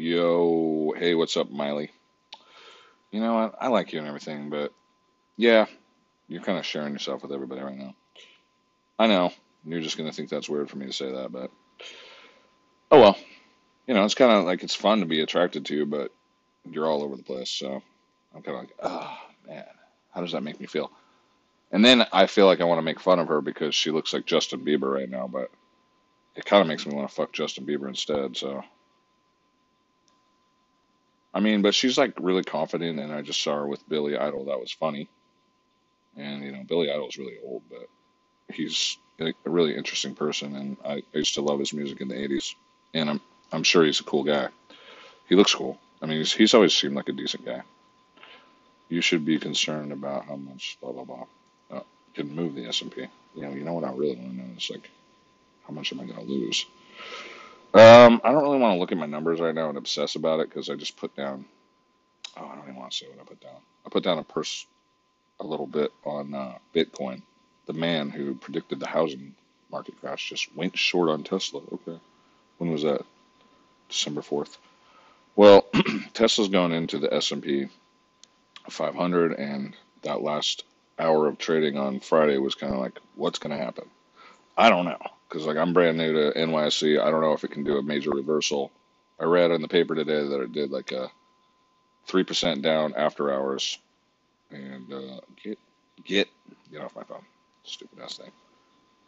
Yo, hey, what's up, Miley? You know what? I like you and everything, but yeah, you're kind of sharing yourself with everybody right now. I know. You're just going to think that's weird for me to say that, but oh well. You know, it's kind of like it's fun to be attracted to, you, but you're all over the place. So I'm kind of like, oh, man, how does that make me feel? And then I feel like I want to make fun of her because she looks like Justin Bieber right now, but it kind of makes me want to fuck Justin Bieber instead. So, I mean, but she's like really confident, and I just saw her with Billy Idol. That was funny. And, you know, Billy Idol's really old, but he's a really interesting person, and I, I used to love his music in the 80s. And I'm, I'm sure he's a cool guy. He looks cool. I mean, he's, he's always seemed like a decent guy. You should be concerned about how much blah, blah, blah. Uh, can move the S&P. You know, you know what I really want to know is like, how much am I going to lose? Um, I don't really want to look at my numbers right now and obsess about it because I just put down. Oh, I don't even want to say what I put down. I put down a purse, a little bit on uh, Bitcoin. The man who predicted the housing market crash just went short on Tesla. Okay, when was that? December fourth. Well, Tesla's going into the S and P 500, and that last hour of trading on Friday was kind of like, what's going to happen? I don't know because like I'm brand new to NYC. I don't know if it can do a major reversal. I read in the paper today that it did like a three percent down after hours. And uh, get get get off my phone, stupid ass thing.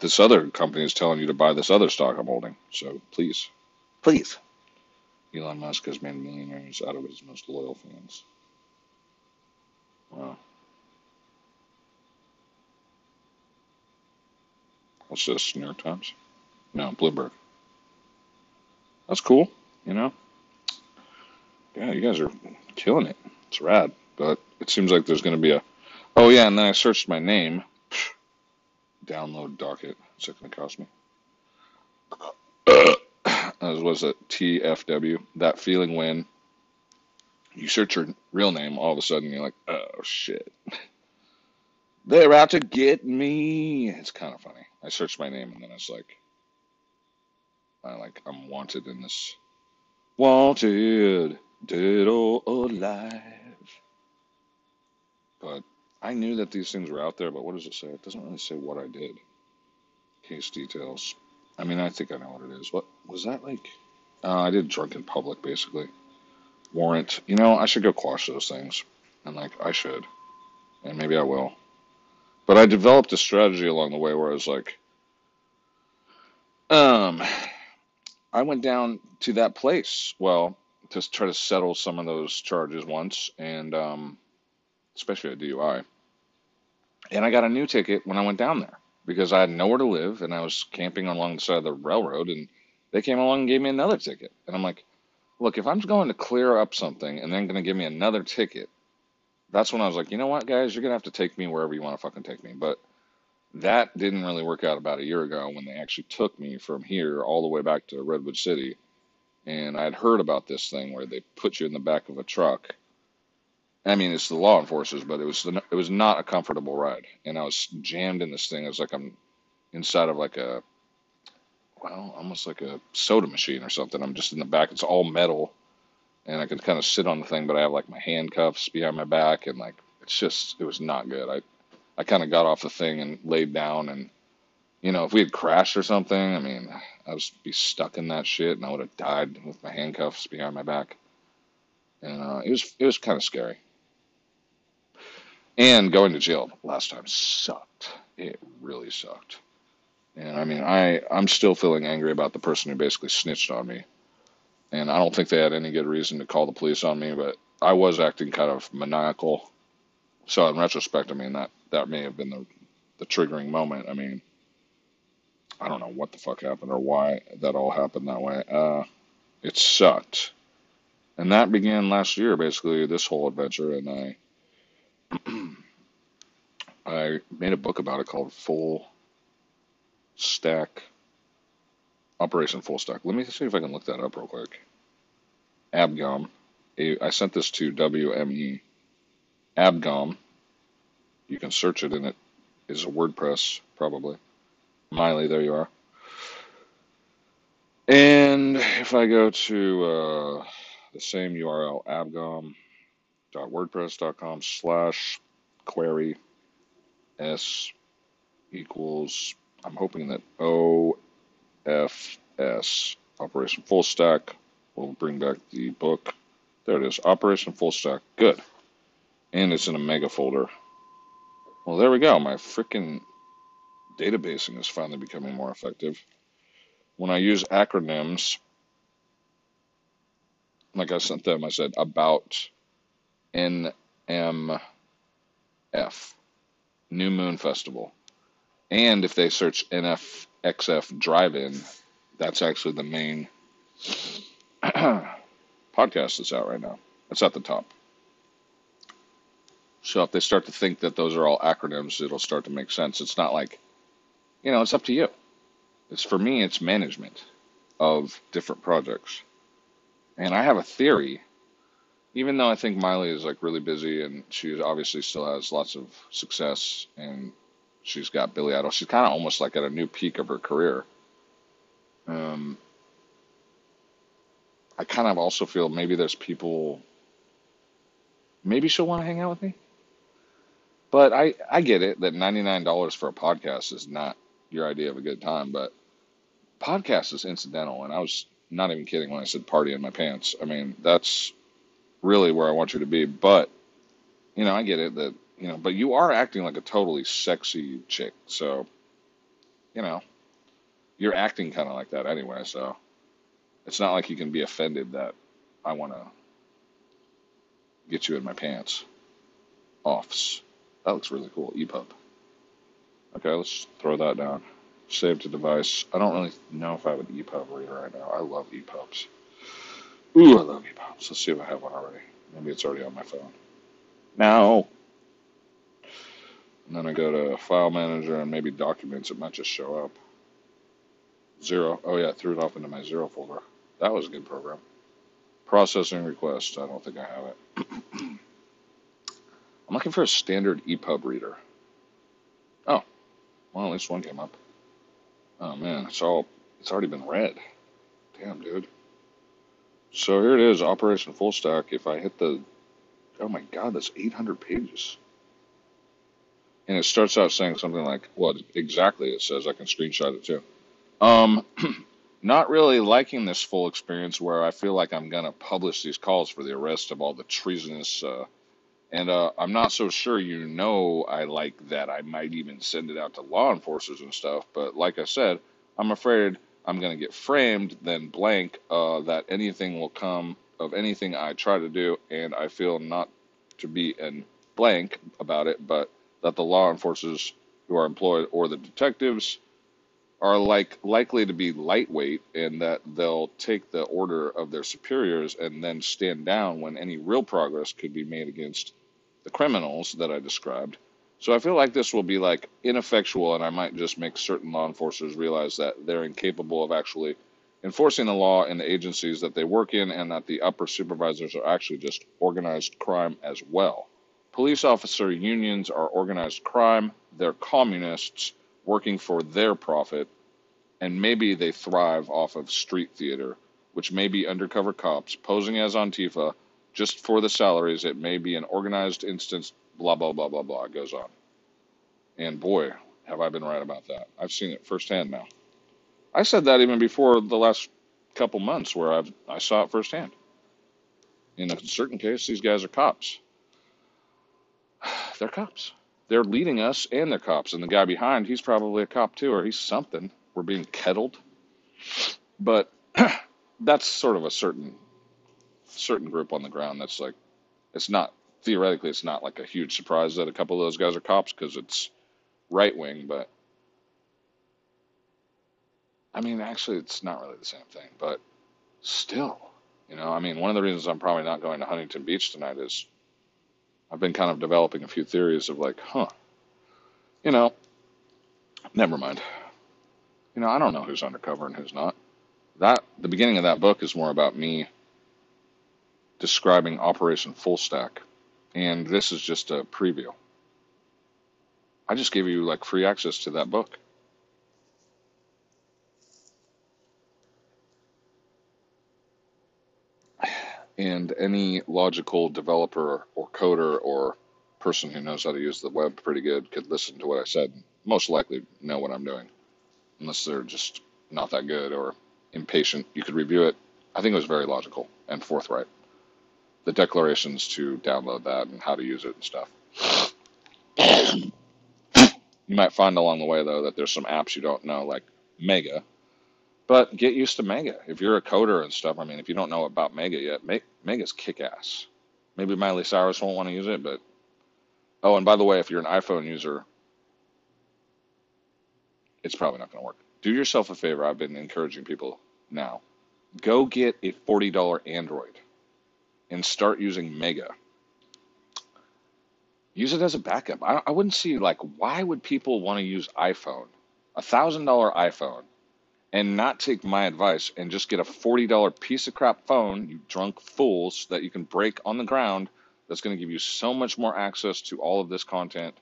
This other company is telling you to buy this other stock I'm holding. So please, please. Elon Musk has made millionaires out of his most loyal fans. Wow. What's this? New York Times? No, Bloomberg. That's cool. You know. Yeah, you guys are killing it. It's rad. But it seems like there's going to be a. Oh yeah, and then I searched my name. Download docket. What's it going to cost me? As was it TFW? That feeling when you search your real name, all of a sudden you're like, oh shit. They're out to get me. It's kind of funny. I searched my name and then it's like, I like I'm wanted in this. Wanted, dead or alive. But I knew that these things were out there. But what does it say? It doesn't really say what I did. Case details. I mean, I think I know what it is. What was that like? Uh, I did drunk in public, basically. Warrant. You know, I should go quash those things, and like I should, and maybe I will. But I developed a strategy along the way where I was like, um, I went down to that place, well, to try to settle some of those charges once, and um, especially a DUI. And I got a new ticket when I went down there because I had nowhere to live and I was camping along the side of the railroad, and they came along and gave me another ticket. And I'm like, look, if I'm going to clear up something and then going to give me another ticket, that's when I was like, you know what, guys, you're gonna have to take me wherever you want to fucking take me. But that didn't really work out about a year ago when they actually took me from here all the way back to Redwood City. And I'd heard about this thing where they put you in the back of a truck. I mean, it's the law enforcers, but it was it was not a comfortable ride, and I was jammed in this thing. It was like I'm inside of like a well, almost like a soda machine or something. I'm just in the back. It's all metal and I could kind of sit on the thing, but I have like my handcuffs behind my back, and like it's just it was not good. I I kind of got off the thing and laid down, and you know if we had crashed or something, I mean I would be stuck in that shit, and I would have died with my handcuffs behind my back, and uh, it was it was kind of scary. And going to jail last time sucked. It really sucked. And I mean, I I'm still feeling angry about the person who basically snitched on me and I don't think they had any good reason to call the police on me, but I was acting kind of maniacal. So in retrospect, I mean that that may have been the the triggering moment. I mean, I don't know what the fuck happened or why that all happened that way. Uh, it sucked, and that began last year, basically this whole adventure, and I. I made a book about it called Full Stack Operation Full Stack. Let me see if I can look that up real quick. Abgom. I sent this to WME. Abgom. You can search it and it is a WordPress, probably. Miley, there you are. And if I go to uh, the same URL, abgom.wordpress.com slash query s equals, I'm hoping that OFS, Operation Full Stack, We'll bring back the book. There it is, Operation Full Stack. Good. And it's in a mega folder. Well, there we go. My freaking databasing is finally becoming more effective. When I use acronyms, like I sent them, I said about NMF, New Moon Festival. And if they search NFXF Drive In, that's actually the main podcast that's out right now. It's at the top. So if they start to think that those are all acronyms, it'll start to make sense. It's not like, you know, it's up to you. It's for me, it's management of different projects. And I have a theory, even though I think Miley is like really busy and she obviously still has lots of success and she's got Billy Idol. She's kind of almost like at a new peak of her career. Um, I kind of also feel maybe there's people, maybe she'll want to hang out with me. But I, I get it that $99 for a podcast is not your idea of a good time, but podcast is incidental. And I was not even kidding when I said party in my pants. I mean, that's really where I want you to be. But, you know, I get it that, you know, but you are acting like a totally sexy chick. So, you know, you're acting kind of like that anyway. So it's not like you can be offended that I want to get you in my pants. Offs. That looks really cool. EPUB. Okay, let's throw that down. Save to device. I don't really know if I have an EPUB reader right now. I love EPUBs. Ooh, I love EPUBs. Let's see if I have one already. Maybe it's already on my phone. Now. And then I go to File Manager and maybe Documents. It might just show up. Zero. Oh, yeah, threw it off into my zero folder. That was a good program. Processing request. I don't think I have it. I'm looking for a standard EPUB reader. Oh, well, at least one came up. Oh man, it's all it's already been read. Damn, dude. So here it is, Operation Full Stack. If I hit the, oh my God, that's 800 pages. And it starts out saying something like, what exactly it says. I can screenshot it too. Um, not really liking this full experience where I feel like I'm gonna publish these calls for the arrest of all the treasonous uh, and uh, I'm not so sure you know I like that. I might even send it out to law enforcers and stuff. But like I said, I'm afraid I'm going to get framed, then blank, uh, that anything will come of anything I try to do. And I feel not to be in blank about it, but that the law enforcers who are employed or the detectives are like likely to be lightweight and that they'll take the order of their superiors and then stand down when any real progress could be made against the criminals that I described. So I feel like this will be like ineffectual, and I might just make certain law enforcers realize that they're incapable of actually enforcing the law in the agencies that they work in, and that the upper supervisors are actually just organized crime as well. Police officer unions are organized crime, they're communists working for their profit, and maybe they thrive off of street theater, which may be undercover cops posing as Antifa just for the salaries. It may be an organized instance, blah, blah, blah, blah, blah. It goes on. And boy, have I been right about that. I've seen it firsthand now. I said that even before the last couple months where I've, I saw it firsthand. In a certain case, these guys are cops. They're cops. They're leading us and they're cops. And the guy behind, he's probably a cop too, or he's something. We're being kettled. But that's sort of a certain certain group on the ground that's like, it's not theoretically, it's not like a huge surprise that a couple of those guys are cops because it's right wing, but I mean, actually, it's not really the same thing, but still, you know, I mean, one of the reasons I'm probably not going to Huntington Beach tonight is I've been kind of developing a few theories of like, huh, you know, never mind. You know, I don't know who's undercover and who's not. That the beginning of that book is more about me describing Operation Full Stack, and this is just a preview. I just gave you like free access to that book. And any logical developer or coder or person who knows how to use the web pretty good could listen to what I said. Most likely know what I'm doing, unless they're just not that good or impatient. You could review it. I think it was very logical and forthright. The declarations to download that and how to use it and stuff. You might find along the way though that there's some apps you don't know, like Mega. But get used to Mega. If you're a coder and stuff, I mean, if you don't know about Mega yet, Mega's kick ass. Maybe Miley Cyrus won't want to use it, but oh, and by the way, if you're an iPhone user, it's probably not going to work. Do yourself a favor. I've been encouraging people now. Go get a $40 Android and start using Mega. Use it as a backup. I, I wouldn't see like why would people want to use iPhone, a thousand dollar iPhone, and not take my advice and just get a forty dollar piece of crap phone, you drunk fools, that you can break on the ground. That's going to give you so much more access to all of this content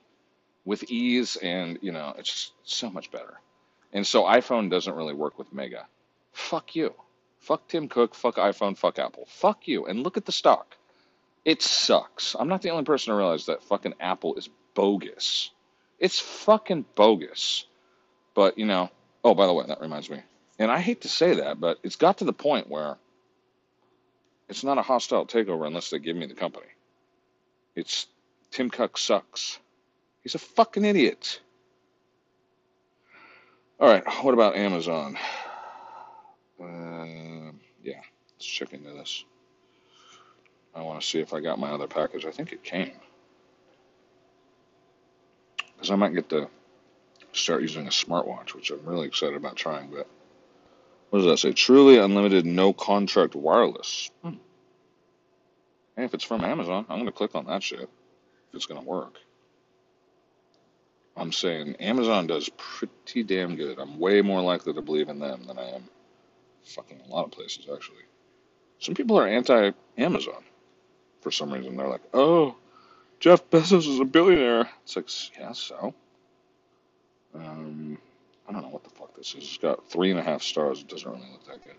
with ease, and you know it's so much better. And so iPhone doesn't really work with Mega. Fuck you. Fuck Tim Cook. Fuck iPhone. Fuck Apple. Fuck you. And look at the stock. It sucks. I'm not the only person to realize that fucking Apple is bogus. It's fucking bogus. But, you know, oh, by the way, that reminds me. And I hate to say that, but it's got to the point where it's not a hostile takeover unless they give me the company. It's Tim Cook sucks. He's a fucking idiot. All right, what about Amazon? Uh, yeah, let's check into this. I want to see if I got my other package. I think it came. Because I might get to start using a smartwatch, which I'm really excited about trying. But what does that say? Truly unlimited, no contract wireless. Hmm. Hey, if it's from Amazon, I'm going to click on that shit if it's going to work. I'm saying Amazon does pretty damn good. I'm way more likely to believe in them than I am fucking a lot of places, actually. Some people are anti Amazon for some reason. They're like, oh, Jeff Bezos is a billionaire. It's like, yeah, so. Um, I don't know what the fuck this is. It's got three and a half stars. It doesn't really look that good.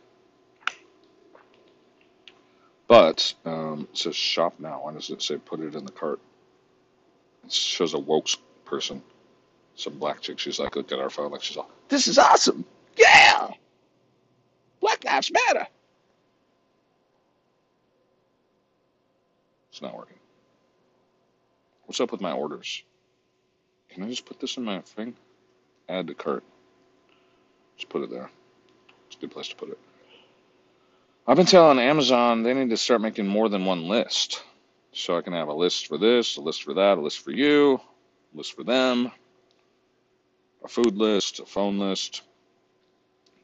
But um, it says shop now. Why does it say put it in the cart? It shows a woke person. Some black chick. She's like, look at our phone. Like she's all, this is awesome. Yeah. Black Lives Matter. It's not working. What's up with my orders? Can I just put this in my thing? Add to cart. Just put it there. It's a good place to put it. I've been telling Amazon they need to start making more than one list. So I can have a list for this, a list for that, a list for you, a list for them, a food list, a phone list,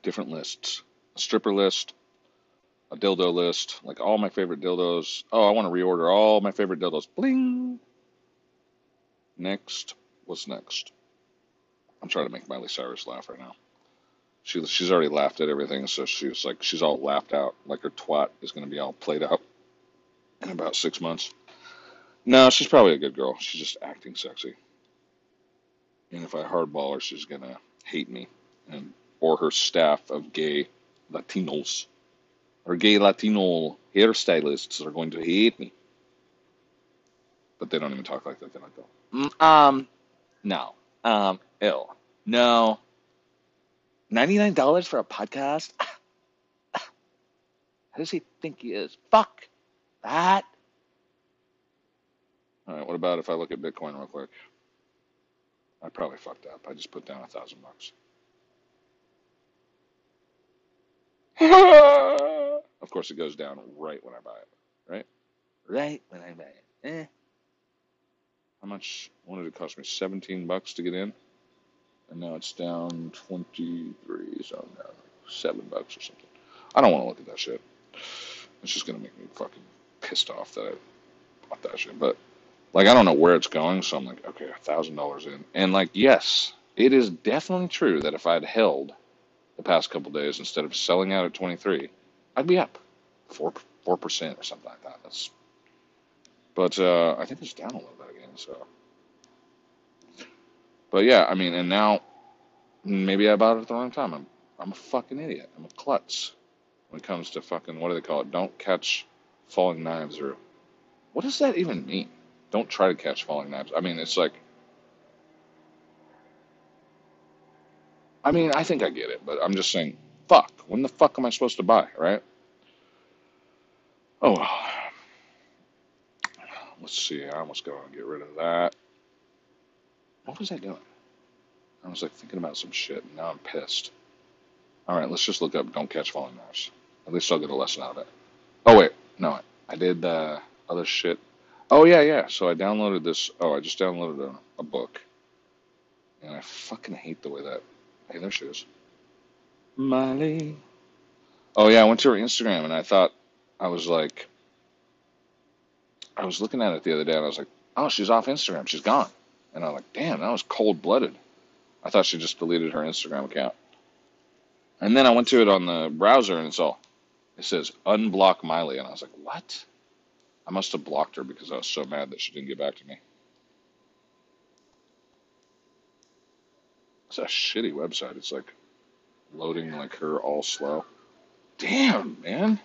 different lists, a stripper list, a dildo list, like all my favorite dildos. Oh, I want to reorder all my favorite dildos. Bling. Next, what's next? I'm trying to make Miley Cyrus laugh right now. She she's already laughed at everything, so she's like she's all laughed out, like her twat is going to be all played out in about six months. No, she's probably a good girl. She's just acting sexy. And if I hardball her, she's gonna hate me, and or her staff of gay Latinos or gay Latino hairstylists are going to hate me. But they don't even talk like that. They're like, mm, um, no, um, ill, no. Ninety-nine dollars for a podcast? Who does he think he is? Fuck that. All right. What about if I look at Bitcoin real quick? I probably fucked up. I just put down a thousand bucks. of course, it goes down right when I buy it, right? Right when I buy it. Eh. How much? What did it cost me? 17 bucks to get in? And now it's down 23, so now seven bucks or something. I don't want to look at that shit. It's just gonna make me fucking pissed off that I bought that shit. But like, I don't know where it's going, so I'm like, okay, a thousand dollars in, and like, yes, it is definitely true that if I had held the past couple days instead of selling out at 23, I'd be up four four percent or something like that. That's, but uh, I think it's down a little bit again. So, but yeah, I mean, and now maybe I bought it at the wrong time. I'm I'm a fucking idiot. I'm a klutz when it comes to fucking what do they call it? Don't catch falling knives or what does that even mean? Don't try to catch falling knives. I mean, it's like I mean, I think I get it, but I'm just saying, fuck. When the fuck am I supposed to buy, right? Oh well. Let's see. I almost got to get rid of that. What was I doing? I was like thinking about some shit, and now I'm pissed. All right, let's just look up "Don't Catch Falling Knives." At least I'll get a lesson out of it. Oh wait, no, I did uh, other shit. Oh yeah, yeah. So I downloaded this. Oh, I just downloaded a, a book, and I fucking hate the way that. Hey, there she is. Molly. Oh yeah, I went to her Instagram, and I thought I was like, I was looking at it the other day, and I was like, oh, she's off Instagram. She's gone. And I was like, damn, that was cold blooded. I thought she just deleted her Instagram account. And then I went to it on the browser and it's all, it says unblock Miley. And I was like, what? I must have blocked her because I was so mad that she didn't get back to me. It's a shitty website. It's like loading like her all slow. Damn, man.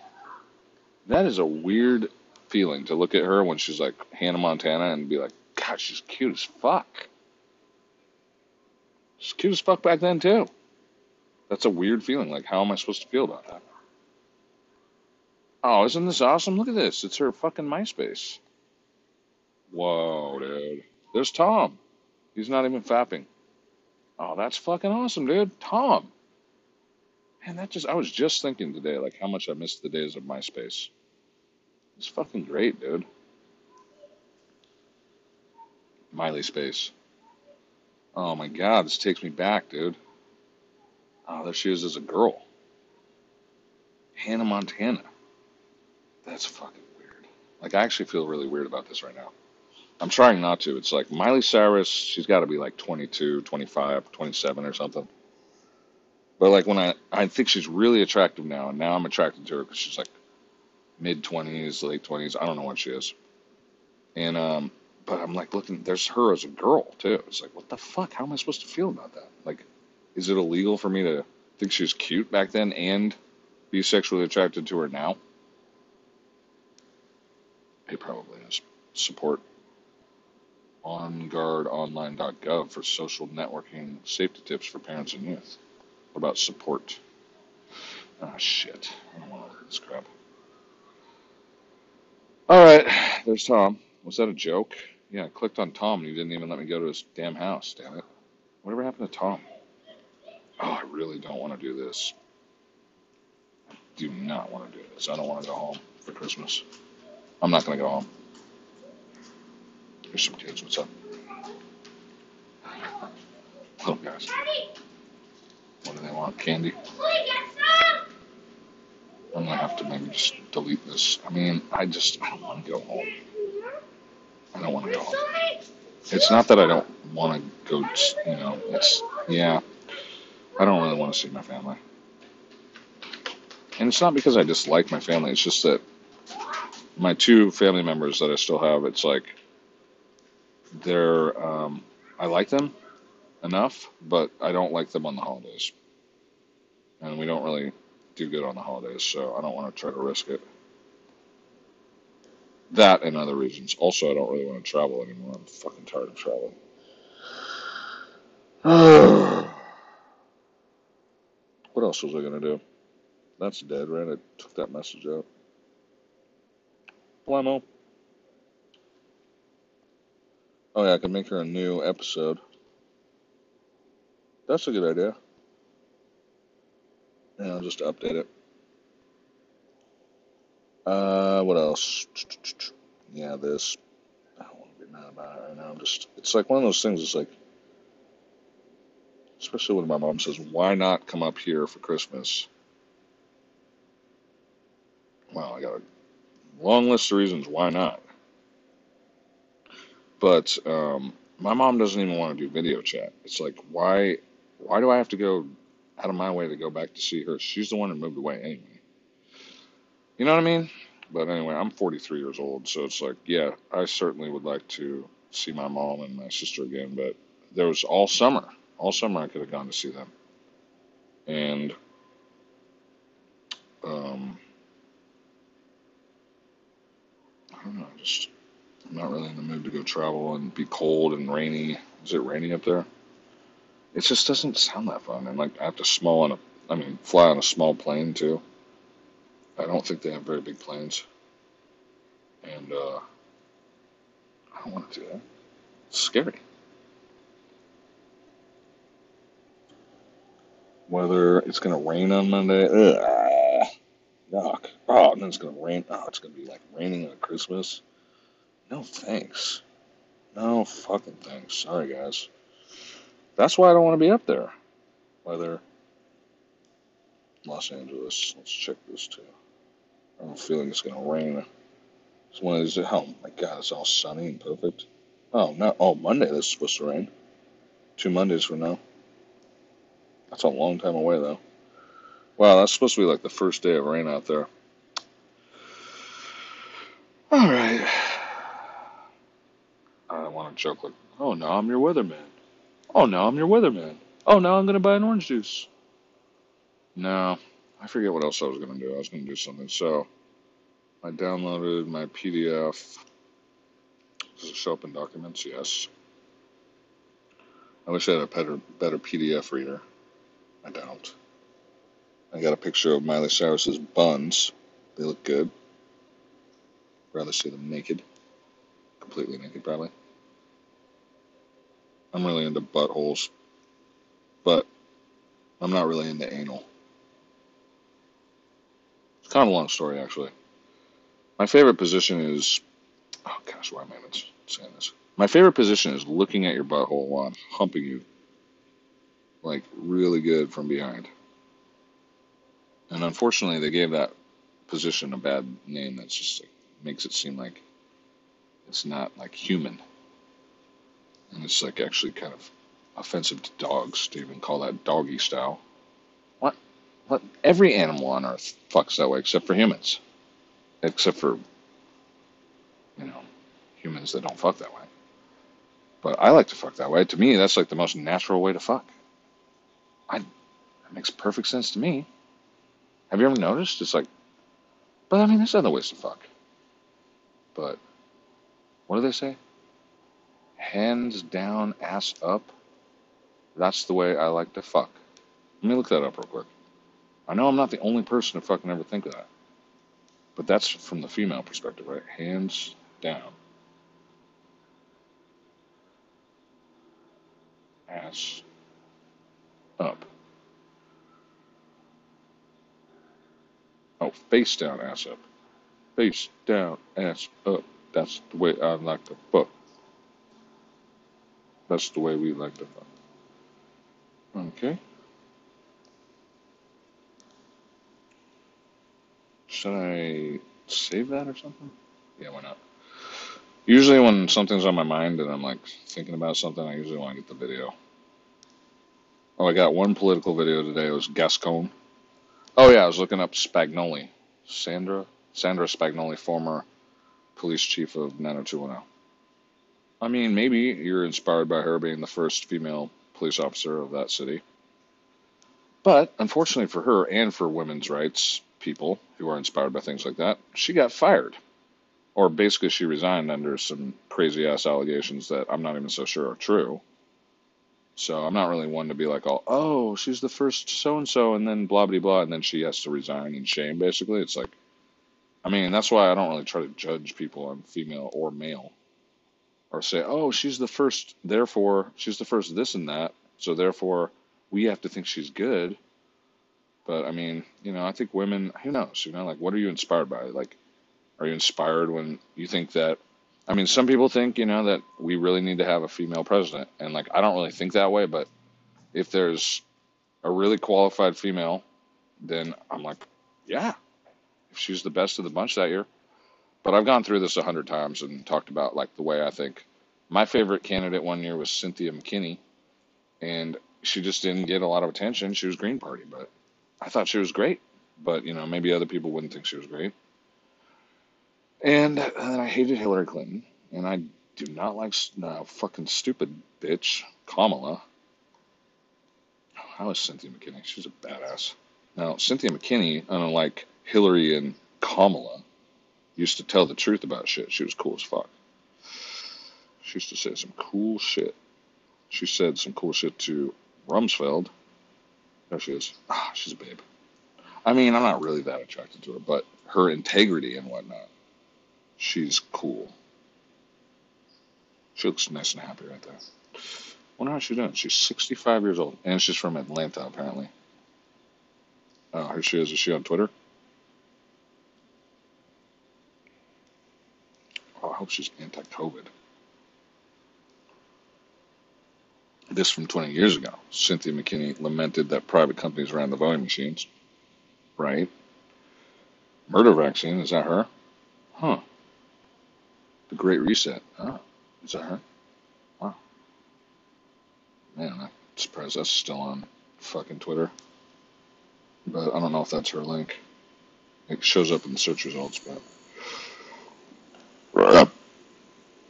That is a weird feeling to look at her when she's like Hannah Montana and be like, God, she's cute as fuck. She's cute as fuck back then too. That's a weird feeling. Like, how am I supposed to feel about that? Oh, isn't this awesome? Look at this. It's her fucking MySpace. Whoa, dude. There's Tom. He's not even fapping. Oh, that's fucking awesome, dude. Tom. Man, that just, I was just thinking today, like, how much I missed the days of MySpace. It's fucking great, dude. Miley Space. Oh my god, this takes me back, dude. Oh, there she is as a girl. Hannah Montana. That's fucking weird. Like, I actually feel really weird about this right now. I'm trying not to. It's like Miley Cyrus, she's got to be like 22, 25, 27 or something. But like when I, I think she's really attractive now, and now I'm attracted to her because she's like mid 20s, late 20s. I don't know what she is. And um, but I'm like looking. There's her as a girl too. It's like, what the fuck? How am I supposed to feel about that? Like, is it illegal for me to think she was cute back then and be sexually attracted to her now? It probably is. Support onguardonline.gov for social networking safety tips for parents and youth. What about support? Ah, shit. I don't want to read this crap. All right, there's Tom. Was that a joke? Yeah, I clicked on Tom and he didn't even let me go to his damn house, damn it. Whatever happened to Tom? Oh, I really don't want to do this. I do not want to do this. I don't want to go home for Christmas. I'm not going to go home. Here's some kids. What's up? Little guys. What do they want? Candy? I'm going to have to maybe just delete this. I mean, I just, I don't want to go home. I don't want to go. It's not that I don't want to go, you know, it's, yeah, I don't really want to see my family. And it's not because I dislike my family, it's just that my two family members that I still have, it's like, they're, um, I like them enough, but I don't like them on the holidays. And we don't really do good on the holidays, so I don't want to try to risk it. That and other reasons. Also, I don't really want to travel anymore. I'm fucking tired of traveling. what else was I gonna do? That's dead, right? I took that message out. Blamo. Oh yeah, I can make her a new episode. That's a good idea. Yeah, I'll just update it. Uh, what else? Yeah, this. I don't want to be mad about it right now. I'm just. It's like one of those things. It's like, especially when my mom says, "Why not come up here for Christmas?" Well, I got a long list of reasons why not. But um, my mom doesn't even want to do video chat. It's like, why? Why do I have to go out of my way to go back to see her? She's the one who moved away anyway. You know what I mean? But anyway, I'm 43 years old, so it's like, yeah, I certainly would like to see my mom and my sister again. But there was all summer, all summer I could have gone to see them, and um, I don't know, just I'm not really in the mood to go travel and be cold and rainy. Is it rainy up there? It just doesn't sound that fun. And like I have to small on a, I mean, fly on a small plane too. I don't think they have very big planes, and uh, I don't want to do that. It's scary. Whether it's gonna rain on Monday, ugh, yuck. Oh, and then it's gonna rain. Oh, it's gonna be like raining on Christmas. No thanks. No fucking thanks. Sorry, guys. That's why I don't want to be up there. Weather, Los Angeles. Let's check this too. I have a feeling it's going to rain. It's one of these. Oh my God, it's all sunny and perfect. Oh no! Oh, Monday this is supposed to rain. Two Mondays from now. That's a long time away though. Wow, that's supposed to be like the first day of rain out there. All right. I want to joke like, oh no, I'm your weatherman. Oh no, I'm your weatherman. Oh no, I'm gonna buy an orange juice. No, I forget what else I was gonna do. I was gonna do something. So I downloaded my PDF. Does it show up in documents? Yes. I wish I had a better, better PDF reader. I don't. I got a picture of Miley Cyrus's buns. They look good. Rather see them naked. Completely naked, probably. I'm really into buttholes, but I'm not really into anal. Kind of a long story, actually. My favorite position is, oh gosh, why am I saying this? My favorite position is looking at your butthole while I'm humping you, like really good from behind. And unfortunately, they gave that position a bad name. That's just like, makes it seem like it's not like human. And it's like actually kind of offensive to dogs to even call that doggy style. Every animal on earth fucks that way except for humans. Except for, you know, humans that don't fuck that way. But I like to fuck that way. To me, that's like the most natural way to fuck. I, that makes perfect sense to me. Have you ever noticed? It's like, but I mean, there's other ways to fuck. But, what do they say? hands down, ass up. That's the way I like to fuck. Let me look that up real quick. I know I'm not the only person to fucking ever think of that. But that's from the female perspective, right? Hands down. Ass up. Oh, face down, ass up. Face down, ass up. That's the way I like to fuck. That's the way we like to fuck. Okay. Should I save that or something? Yeah, why not? Usually when something's on my mind and I'm like thinking about something, I usually want to get the video. Oh, I got one political video today. It was Gascon. Oh yeah, I was looking up Spagnoli. Sandra Sandra Spagnoli, former police chief of 90210. I mean, maybe you're inspired by her being the first female police officer of that city. But unfortunately for her and for women's rights people who are inspired by things like that, she got fired. Or basically, she resigned under some crazy ass allegations that I'm not even so sure are true. So I'm not really one to be like, oh, oh she's the first so and so, and then blah, blah, blah, and then she has to resign in shame, basically. It's like, I mean, that's why I don't really try to judge people on female or male or say, oh, she's the first, therefore she's the first this and that, so therefore we have to think she's good. But I mean, you know, I think women, who knows, you know, like what are you inspired by? Like, are you inspired when you think that? I mean, some people think, you know, that we really need to have a female president, and like I don't really think that way, but if there's a really qualified female, then I'm like, yeah, if she's the best of the bunch that year, but I've gone through this a hundred times and talked about like the way I think. My favorite candidate one year was Cynthia McKinney, and she just didn't get a lot of attention. She was Green Party, but I thought she was great. But you know, maybe other people wouldn't think she was great. And, and I hated Hillary Clinton, and I do not like uh, fucking stupid bitch Kamala. How is Cynthia McKinney? She's a badass. Now, Cynthia McKinney, unlike Hillary and Kamala, used to tell the truth about shit. She was cool as fuck. She used to say some cool shit. She said some cool shit to Rumsfeld. There she is. Ah, she's a babe. I mean, I'm not really that attracted to her, but her integrity and whatnot, she's cool. She looks nice and happy right there. Wonder how she's doing. She's 65 years old, and she's from Atlanta, apparently. Oh, here she is. Is she on Twitter? Oh, I hope she's anti-COVID. This from 20 years ago. Cynthia McKinney lamented that private companies ran the voting machines. Right. Murder vaccine. Is that her? Huh. The Great Reset. Oh, is that her? Wow. Man, I'm surprised that's still on fucking Twitter. But I don't know if that's her link. It shows up in the search results, but.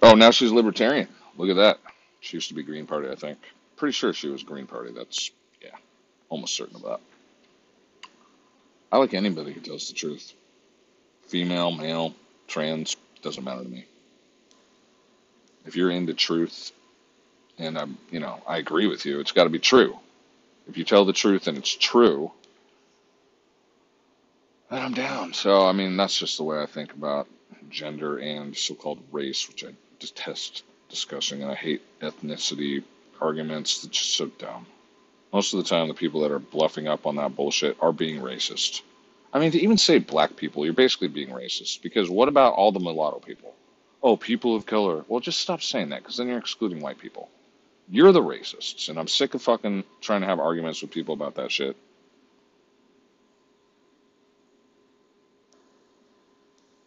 Oh, now she's libertarian. Look at that. She used to be Green Party, I think. Pretty sure she was Green Party. That's, yeah, almost certain of that. I like anybody who tells the truth. Female, male, trans, doesn't matter to me. If you're into truth, and I'm, you know, I agree with you, it's got to be true. If you tell the truth and it's true, then I'm down. So, I mean, that's just the way I think about gender and so called race, which I detest discussing, and I hate ethnicity arguments. It's just so dumb. Most of the time, the people that are bluffing up on that bullshit are being racist. I mean, to even say black people, you're basically being racist. Because what about all the mulatto people? Oh, people of color. Well, just stop saying that, because then you're excluding white people. You're the racists, and I'm sick of fucking trying to have arguments with people about that shit.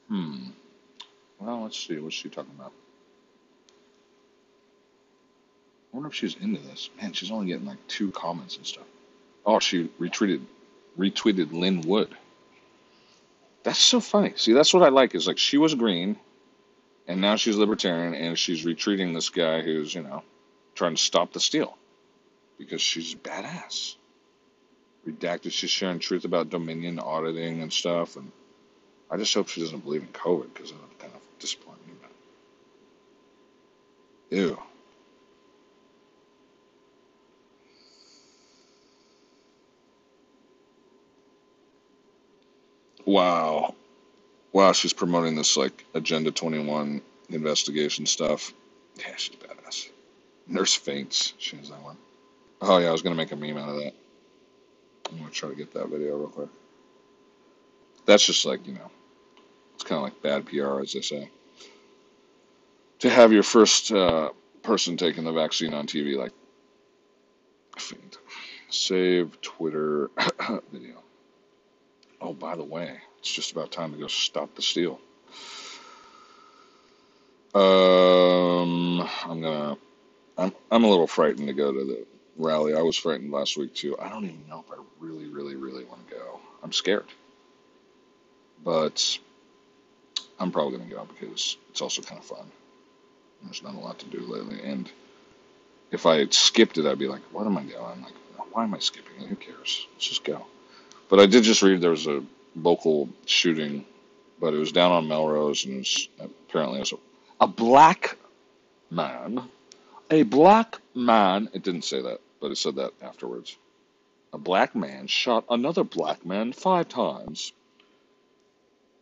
Hmm. Well, let's see. What's she talking about? I wonder if she's into this. Man, she's only getting like two comments and stuff. Oh, she retweeted retweeted Lin Wood. That's so funny. See, that's what I like is like she was green and now she's libertarian and she's retreating this guy who's, you know, trying to stop the steal because she's badass. Redacted, she's sharing truth about Dominion auditing and stuff. And I just hope she doesn't believe in COVID because would kind of disappoint me. But, ew. Wow. Wow, she's promoting this like Agenda 21 investigation stuff. Yeah, she's badass. Nurse faints. She has that one. Oh yeah, I was gonna make a meme out of that. I'm gonna try to get that video real quick. That's just like, you know, it's kind of like bad PR, as they say. To have your first uh, person taking the vaccine on TV, like, faint. Save Twitter video. Oh, by the way, it's just about time to go stop the steal. Um, I'm gonna. I'm I'm a little frightened to go to the rally. I was frightened last week too. I don't even know if I really, really, really want to go. I'm scared, but I'm probably gonna go because it's also kind of fun. There's not a lot to do lately, and if I skipped it, I'd be like, "What am I going?" To? I'm like, why am I skipping it? Who cares? Let's just go. But I did just read there was a local shooting, but it was down on Melrose, and apparently it was a, a black man, a black man. It didn't say that, but it said that afterwards. A black man shot another black man five times,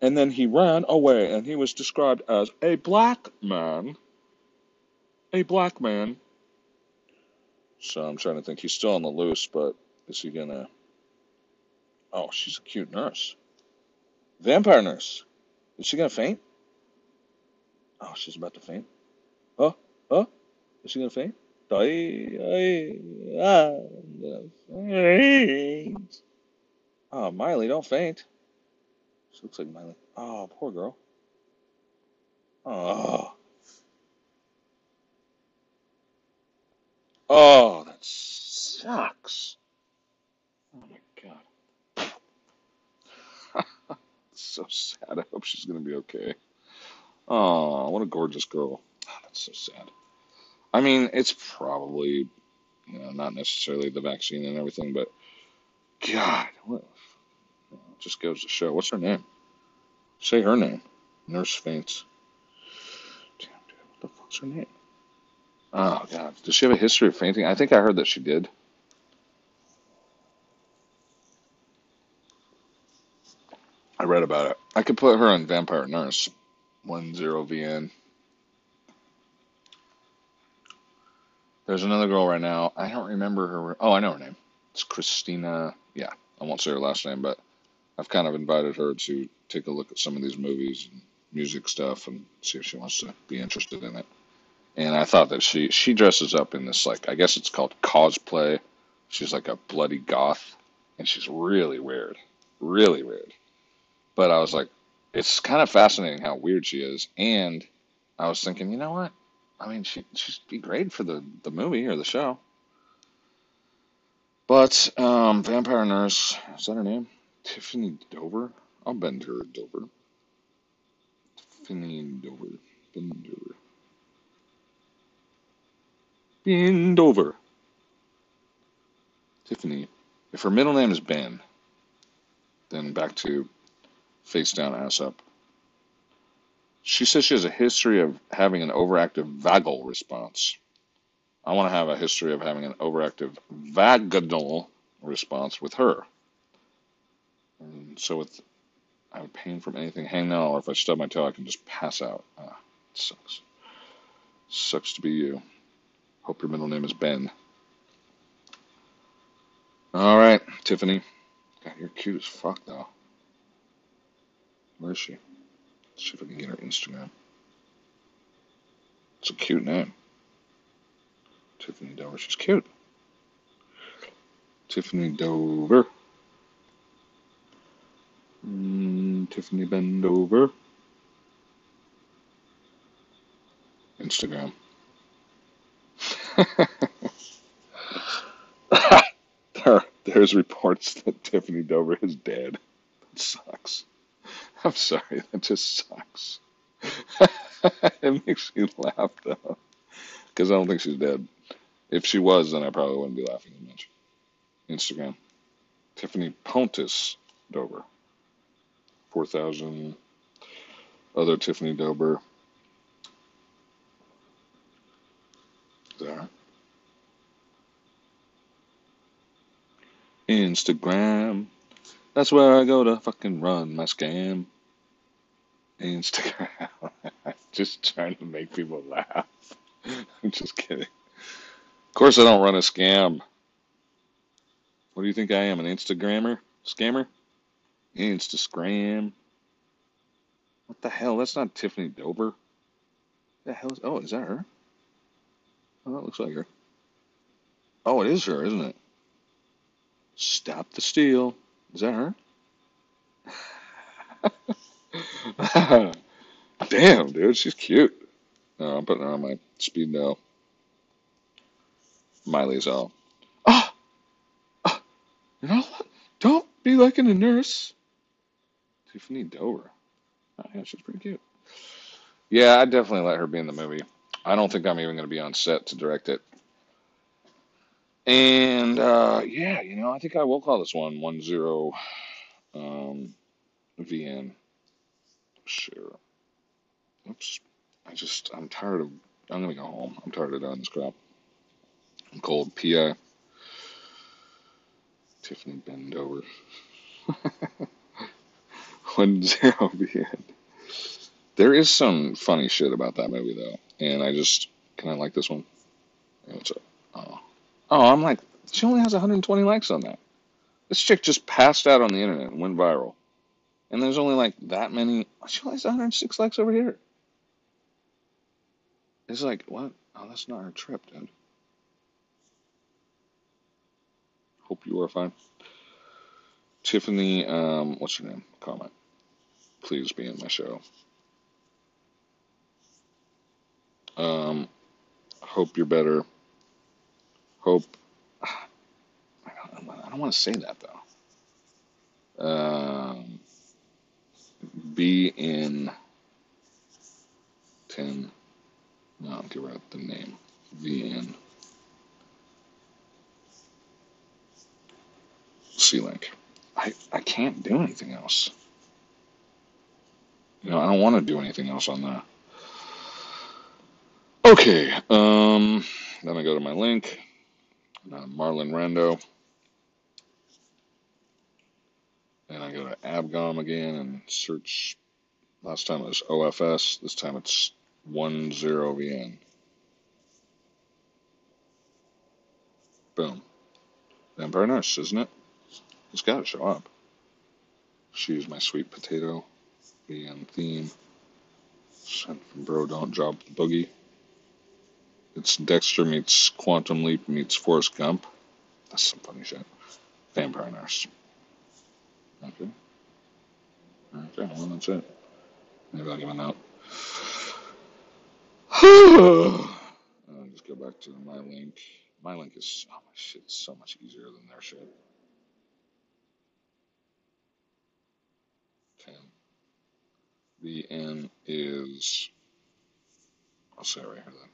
and then he ran away, and he was described as a black man. A black man. So I'm trying to think. He's still on the loose, but is he gonna? Oh, she's a cute nurse. Vampire nurse. Is she gonna faint? Oh, she's about to faint. Oh, oh, is she gonna faint? Oh, Miley, don't faint. She looks like Miley. Oh, poor girl. Oh. Oh, that sucks. Oh my god. so sad. I hope she's gonna be okay. Oh, what a gorgeous girl. Oh, that's so sad. I mean, it's probably, you know, not necessarily the vaccine and everything, but God, what? Just goes to show. What's her name? Say her name. Nurse faints. Damn, dude, what the fuck's her name? Oh god, does she have a history of fainting? I think I heard that she did. I read about it. I could put her on Vampire Nurse. One zero VN. There's another girl right now. I don't remember her. Oh, I know her name. It's Christina. Yeah, I won't say her last name, but I've kind of invited her to take a look at some of these movies and music stuff and see if she wants to be interested in it. And I thought that she she dresses up in this like I guess it's called cosplay. She's like a bloody goth, and she's really weird, really weird. But I was like, it's kind of fascinating how weird she is. And I was thinking, you know what? I mean, she she'd be great for the the movie or the show. But um, Vampire Nurse is that her name? Tiffany Dover. I'll bend her Dover. Tiffany Dover. Bend Dover. Bend over. Tiffany. If her middle name is Ben, then back to face down, ass up. She says she has a history of having an overactive vagal response. I want to have a history of having an overactive vaginal response with her. And so with I have pain from anything hanging out, or if I stub my toe, I can just pass out. Ah, sucks. Sucks to be you. Hope your middle name is Ben. All right, Tiffany. God, you're cute as fuck, though. Where is she? Let's see if I can get her Instagram. It's a cute name. Tiffany Dover. She's cute. Tiffany Dover. Mm, Tiffany Bendover. Instagram. there, there's reports that Tiffany Dover is dead. That sucks. I'm sorry, that just sucks. it makes me laugh though, because I don't think she's dead. If she was, then I probably wouldn't be laughing as much. Instagram, Tiffany Pontus Dober, four thousand. Other Tiffany Dover. There. Instagram. That's where I go to fucking run my scam. Instagram. just trying to make people laugh. I'm just kidding. Of course, I don't run a scam. What do you think I am? An Instagrammer? Scammer? Instagram. What the hell? That's not Tiffany Dover. The hell is. Oh, is that her? Oh, that looks like her. Oh, it is her, isn't it? Stop the steal. Is that her? Damn, dude, she's cute. No, I'm putting her on my speed now. Miley's all, ah, ah, you're not, don't be liking a nurse. Tiffany Dover. Oh, yeah, she's pretty cute. Yeah, I'd definitely let her be in the movie. I don't think I'm even going to be on set to direct it. And uh, yeah, you know, I think I will call this one one zero um, VN. Sure. Oops. I just, I'm tired of, I'm going to go home. I'm tired of doing this crap. I'm cold. PI. Tiffany Bendover. One zero VN. There is some funny shit about that movie though, and I just can I like this one? What's up? Oh, oh, I'm like she only has 120 likes on that. This chick just passed out on the internet and went viral, and there's only like that many. She only has 106 likes over here. It's like what? Oh, that's not her trip, dude. Hope you are fine. Tiffany, um, what's your name? Comment. Please be in my show. Um, hope you're better. Hope. I don't, I don't want to say that though. Um, be in 10. No, give out the name. VN. C Link. I, I can't do anything else. You know, I don't want to do anything else on that. Okay, um, then I go to my link, Marlon Rando, and I go to Abgom again and search. Last time it was OFS. This time it's 10VN. Boom. Vampire Nurse, isn't it? It's got to show up. She's my sweet potato. VN theme. Sent from Bro Don't Drop the Boogie. It's Dexter meets Quantum Leap meets Forrest Gump. That's some funny shit. Vampire Nurse. Okay. Okay, well, that's it. Maybe I'll give a note. I'll just go back to my link. My link is, oh my shit, so much easier than their shit. 10. The N is, I'll say right here then.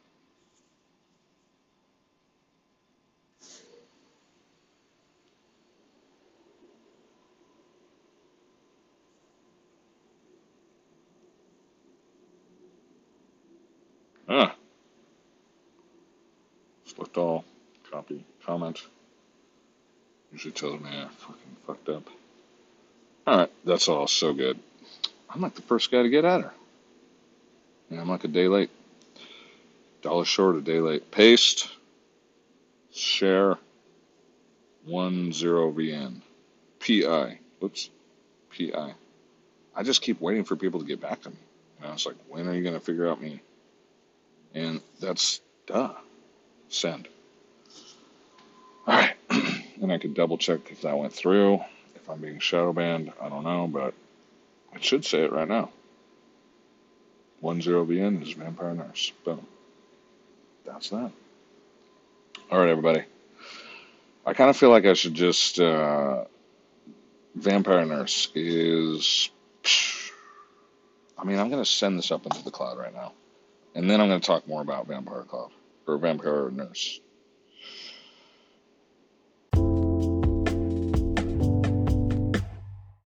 Ah, select all, copy, comment. Usually tells me I fucking fucked up. Alright, that's all so good. I'm like the first guy to get at her. Yeah, I'm like a day late. Dollar short, a day late. Paste, share, 10VN. PI. Oops. PI. I just keep waiting for people to get back to me. And I was like, when are you going to figure out me? And that's, duh, send. All right. and I could double check if that went through. If I'm being shadow banned, I don't know, but it should say it right now. 10VN is Vampire Nurse. Boom. That's that. All right, everybody. I kind of feel like I should just. Uh, Vampire Nurse is. I mean, I'm going to send this up into the cloud right now. And then I'm going to talk more about Vampire Cloud or Vampire Nurse.